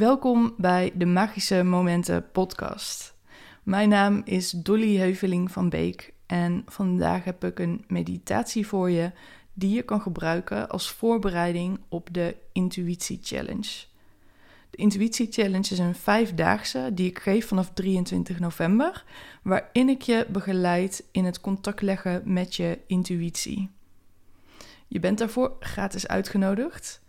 Welkom bij de Magische Momenten podcast. Mijn naam is Dolly Heuveling van Beek en vandaag heb ik een meditatie voor je die je kan gebruiken als voorbereiding op de Intuïtie Challenge. De Intuïtie Challenge is een vijfdaagse die ik geef vanaf 23 november, waarin ik je begeleid in het contact leggen met je intuïtie. Je bent daarvoor gratis uitgenodigd.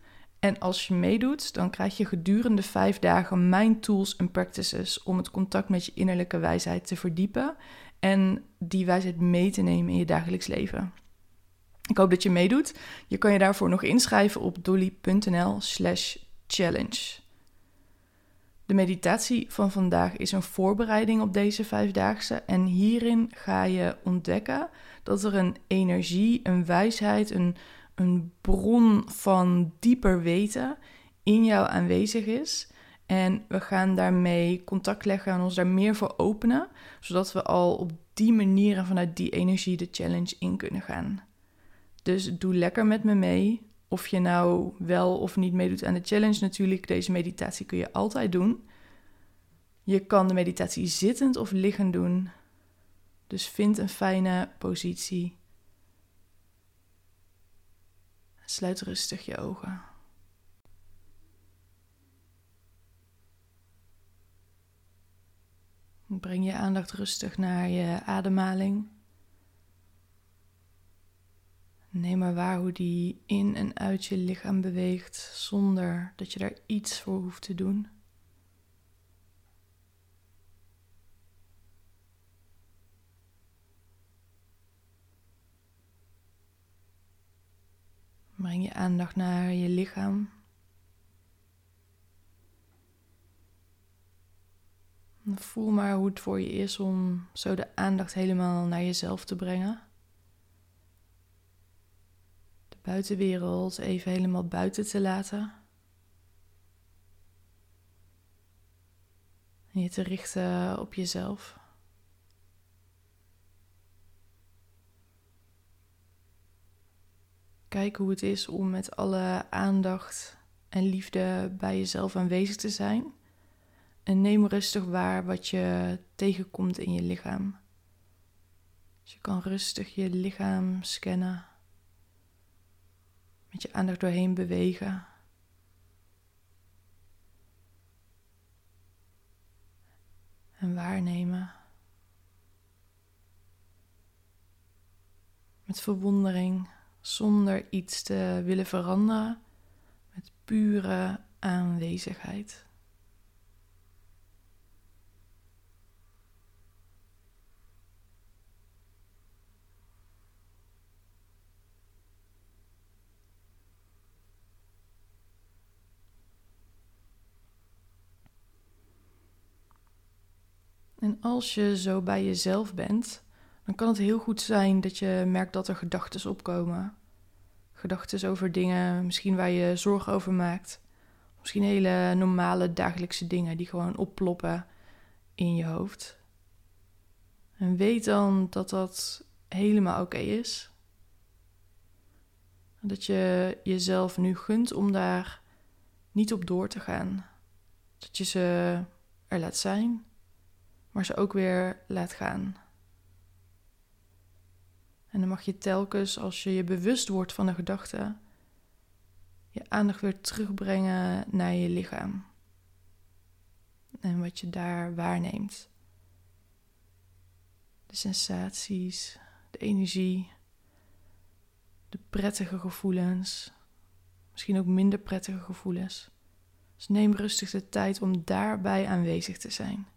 En als je meedoet, dan krijg je gedurende vijf dagen mijn tools en practices om het contact met je innerlijke wijsheid te verdiepen en die wijsheid mee te nemen in je dagelijks leven. Ik hoop dat je meedoet. Je kan je daarvoor nog inschrijven op dolly.nl/slash challenge. De meditatie van vandaag is een voorbereiding op deze vijfdaagse en hierin ga je ontdekken dat er een energie, een wijsheid, een, een bron van dieper weten in jou aanwezig is. En we gaan daarmee contact leggen en ons daar meer voor openen, zodat we al op die manier en vanuit die energie de challenge in kunnen gaan. Dus doe lekker met me mee. Of je nou wel of niet meedoet aan de challenge, natuurlijk, deze meditatie kun je altijd doen. Je kan de meditatie zittend of liggend doen. Dus vind een fijne positie. Sluit rustig je ogen. Breng je aandacht rustig naar je ademhaling. Neem maar waar hoe die in en uit je lichaam beweegt zonder dat je daar iets voor hoeft te doen. Breng je aandacht naar je lichaam. Voel maar hoe het voor je is om zo de aandacht helemaal naar jezelf te brengen. De buitenwereld even helemaal buiten te laten. En je te richten op jezelf. Kijk hoe het is om met alle aandacht en liefde bij jezelf aanwezig te zijn. En neem rustig waar wat je tegenkomt in je lichaam. Dus je kan rustig je lichaam scannen. Met je aandacht doorheen bewegen. En waarnemen. Met verwondering zonder iets te willen veranderen, met pure aanwezigheid. En als je zo bij jezelf bent, dan kan het heel goed zijn dat je merkt dat er gedachten opkomen. Gedachten over dingen, misschien waar je zorgen over maakt. Misschien hele normale dagelijkse dingen die gewoon opploppen in je hoofd. En weet dan dat dat helemaal oké is. Dat je jezelf nu gunt om daar niet op door te gaan. Dat je ze er laat zijn, maar ze ook weer laat gaan. En dan mag je telkens, als je je bewust wordt van de gedachte, je aandacht weer terugbrengen naar je lichaam. En wat je daar waarneemt. De sensaties, de energie, de prettige gevoelens, misschien ook minder prettige gevoelens. Dus neem rustig de tijd om daarbij aanwezig te zijn.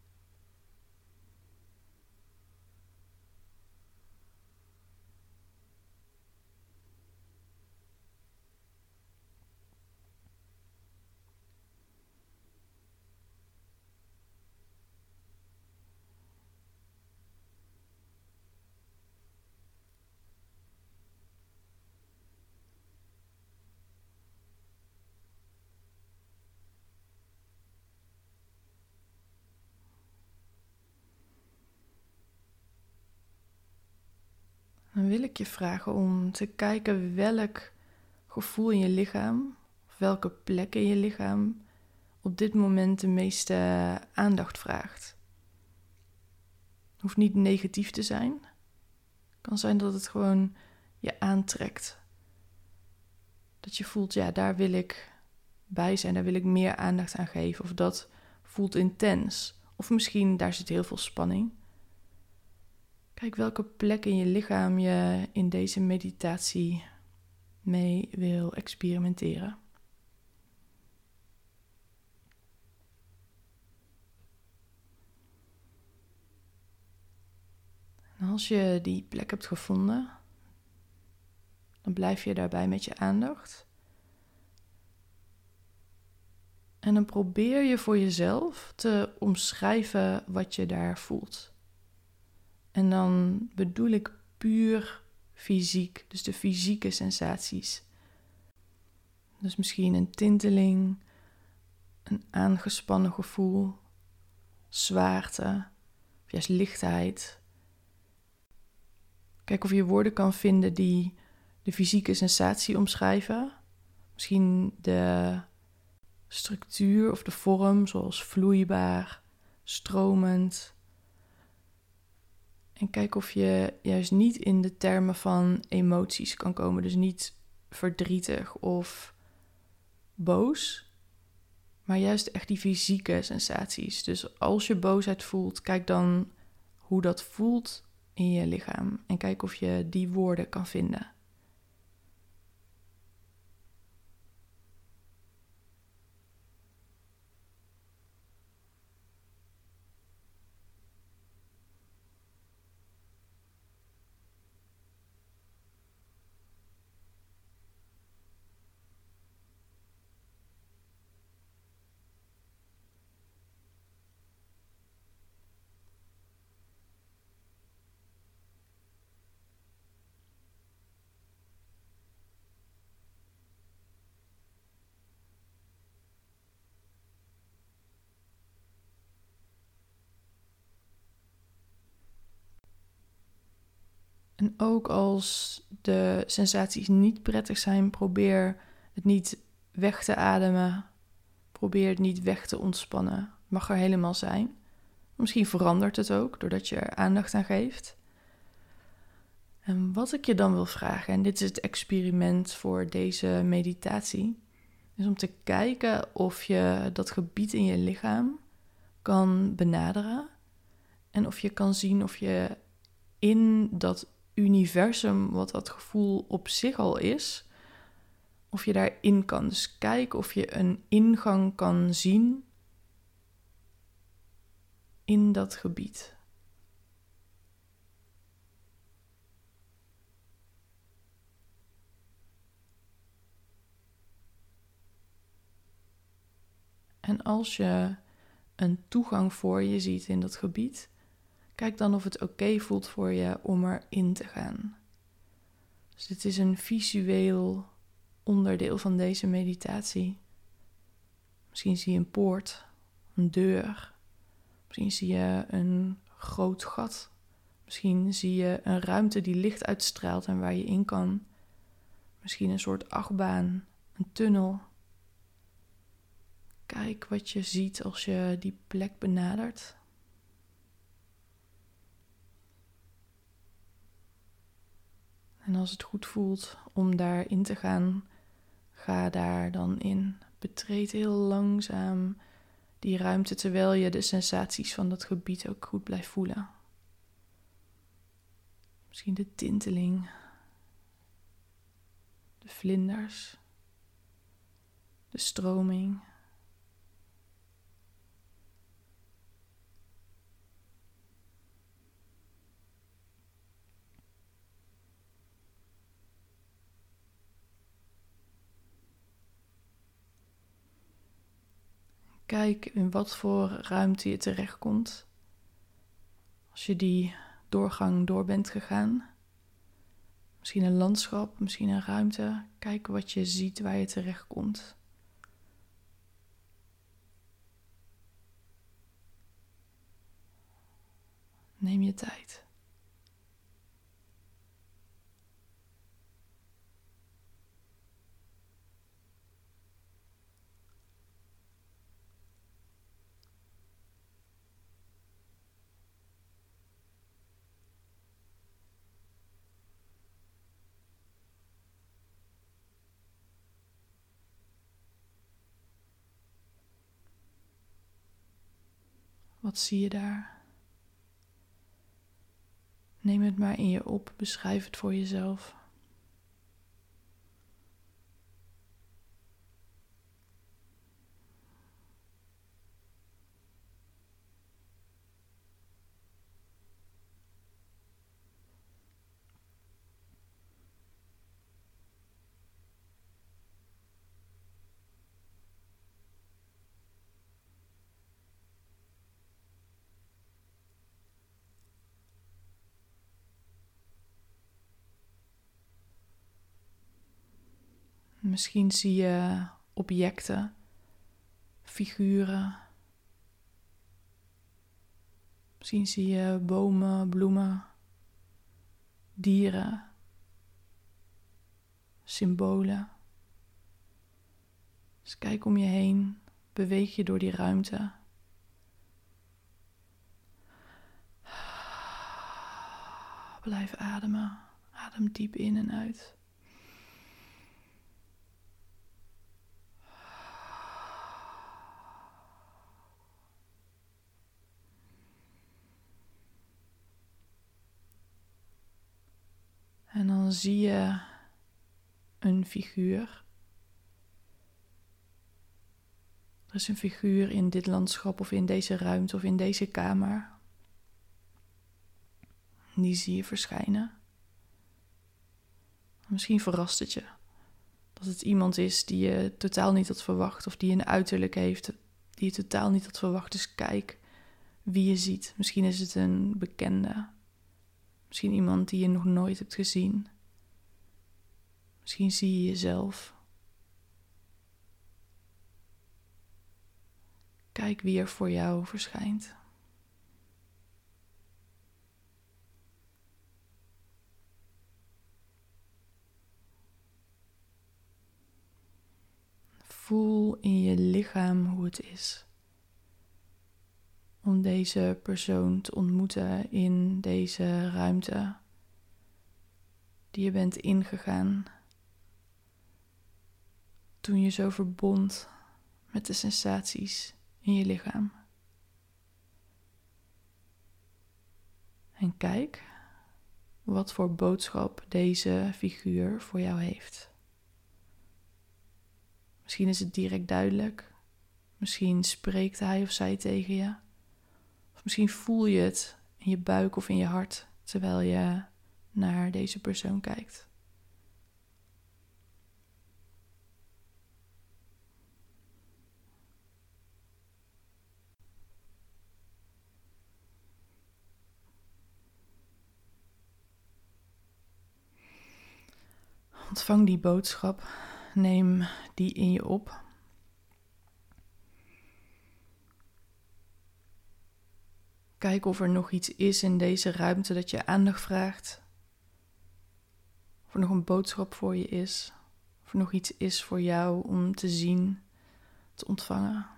Dan wil ik je vragen om te kijken welk gevoel in je lichaam, of welke plek in je lichaam op dit moment de meeste aandacht vraagt. Het hoeft niet negatief te zijn. Het kan zijn dat het gewoon je aantrekt. Dat je voelt, ja, daar wil ik bij zijn, daar wil ik meer aandacht aan geven. Of dat voelt intens. Of misschien daar zit heel veel spanning. Kijk welke plek in je lichaam je in deze meditatie mee wil experimenteren. En als je die plek hebt gevonden, dan blijf je daarbij met je aandacht. En dan probeer je voor jezelf te omschrijven wat je daar voelt. En dan bedoel ik puur fysiek, dus de fysieke sensaties. Dus misschien een tinteling, een aangespannen gevoel, zwaarte, of juist lichtheid. Kijk of je woorden kan vinden die de fysieke sensatie omschrijven. Misschien de structuur of de vorm, zoals vloeibaar, stromend. En kijk of je juist niet in de termen van emoties kan komen. Dus niet verdrietig of boos, maar juist echt die fysieke sensaties. Dus als je boosheid voelt, kijk dan hoe dat voelt in je lichaam en kijk of je die woorden kan vinden. En ook als de sensaties niet prettig zijn, probeer het niet weg te ademen. Probeer het niet weg te ontspannen. Het mag er helemaal zijn. Misschien verandert het ook doordat je er aandacht aan geeft. En wat ik je dan wil vragen, en dit is het experiment voor deze meditatie, is om te kijken of je dat gebied in je lichaam kan benaderen. En of je kan zien of je in dat universum, wat dat gevoel op zich al is, of je daarin kan. Dus kijk of je een ingang kan zien in dat gebied. En als je een toegang voor je ziet in dat gebied, Kijk dan of het oké voelt voor je om erin te gaan. Dus dit is een visueel onderdeel van deze meditatie. Misschien zie je een poort, een deur. Misschien zie je een groot gat. Misschien zie je een ruimte die licht uitstraalt en waar je in kan. Misschien een soort achtbaan, een tunnel. Kijk wat je ziet als je die plek benadert. En als het goed voelt om daarin te gaan, ga daar dan in. Betreed heel langzaam die ruimte terwijl je de sensaties van dat gebied ook goed blijft voelen. Misschien de tinteling, de vlinders, de stroming. Kijk in wat voor ruimte je terechtkomt. Als je die doorgang door bent gegaan. Misschien een landschap, misschien een ruimte. Kijk wat je ziet waar je terechtkomt. Neem je tijd. Wat zie je daar? Neem het maar in je op, beschrijf het voor jezelf. Misschien zie je objecten, figuren. Misschien zie je bomen, bloemen, dieren, symbolen. Dus kijk om je heen, beweeg je door die ruimte. Blijf ademen, adem diep in en uit. En dan zie je een figuur. Er is een figuur in dit landschap of in deze ruimte of in deze kamer. Die zie je verschijnen. Misschien verrast het je dat het iemand is die je totaal niet had verwacht of die een uiterlijk heeft die je totaal niet had verwacht. Dus kijk wie je ziet. Misschien is het een bekende. Misschien iemand die je nog nooit hebt gezien. Misschien zie je jezelf. Kijk wie er voor jou verschijnt. Voel in je lichaam hoe het is om deze persoon te ontmoeten in deze ruimte die je bent ingegaan toen je zo verbond met de sensaties in je lichaam. En kijk wat voor boodschap deze figuur voor jou heeft. Misschien is het direct duidelijk. Misschien spreekt hij of zij tegen je. Misschien voel je het in je buik of in je hart terwijl je naar deze persoon kijkt. Ontvang die boodschap, neem die in je op Kijk of er nog iets is in deze ruimte dat je aandacht vraagt. Of er nog een boodschap voor je is. Of er nog iets is voor jou om te zien, te ontvangen.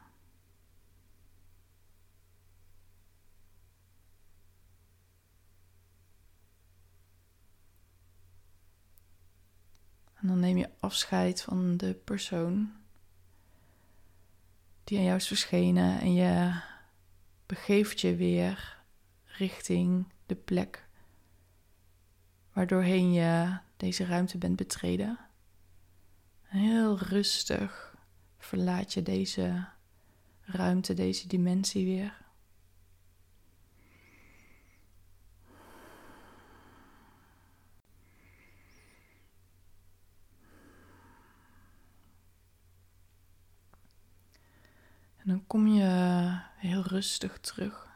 En dan neem je afscheid van de persoon die aan jou is verschenen en je begeeft je weer richting de plek waardoorheen je deze ruimte bent betreden. Heel rustig verlaat je deze ruimte, deze dimensie weer. Kom je heel rustig terug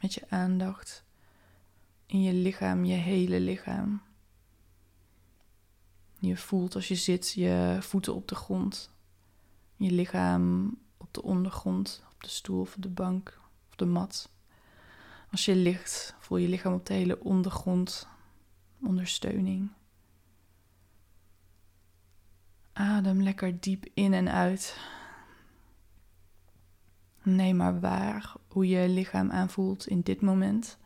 met je aandacht in je lichaam, je hele lichaam. Je voelt als je zit je voeten op de grond, je lichaam op de ondergrond, op de stoel of de bank of de mat. Als je ligt, voel je lichaam op de hele ondergrond, ondersteuning. Adem lekker diep in en uit. Neem maar waar hoe je lichaam aanvoelt in dit moment.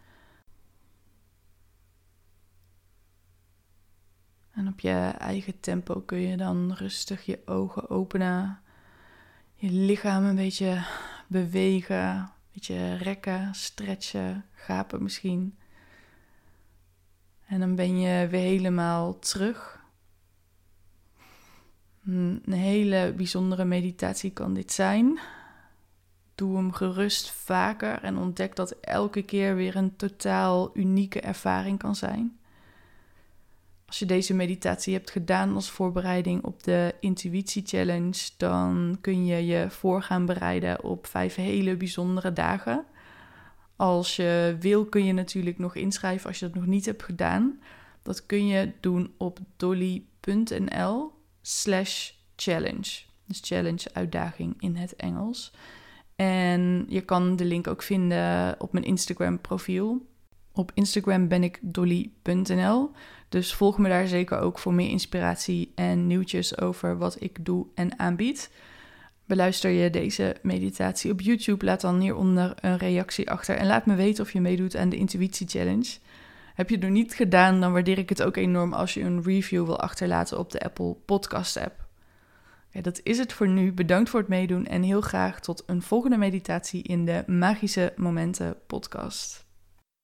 En op je eigen tempo kun je dan rustig je ogen openen, je lichaam een beetje bewegen, Beetje rekken, stretchen, gapen misschien. En dan ben je weer helemaal terug. Een hele bijzondere meditatie kan dit zijn. Doe hem gerust vaker en ontdek dat elke keer weer een totaal unieke ervaring kan zijn. Als je deze meditatie hebt gedaan als voorbereiding op de Intuïtie Challenge, dan kun je je voor gaan bereiden op vijf hele bijzondere dagen. Als je wil, kun je natuurlijk nog inschrijven als je dat nog niet hebt gedaan. Dat kun je doen op dolly.nl slash challenge. Dus challenge, uitdaging in het Engels. En je kan de link ook vinden op mijn Instagram profiel. Op Instagram ben ik dolly.nl. Dus volg me daar zeker ook voor meer inspiratie en nieuwtjes over wat ik doe en aanbied. Beluister je deze meditatie op YouTube, laat dan hieronder een reactie achter en laat me weten of je meedoet aan de Intuïtie Challenge. Heb je het nog niet gedaan, dan waardeer ik het ook enorm als je een review wil achterlaten op de Apple Podcast app. Ja, dat is het voor nu. Bedankt voor het meedoen en heel graag tot een volgende meditatie in de Magische Momenten podcast.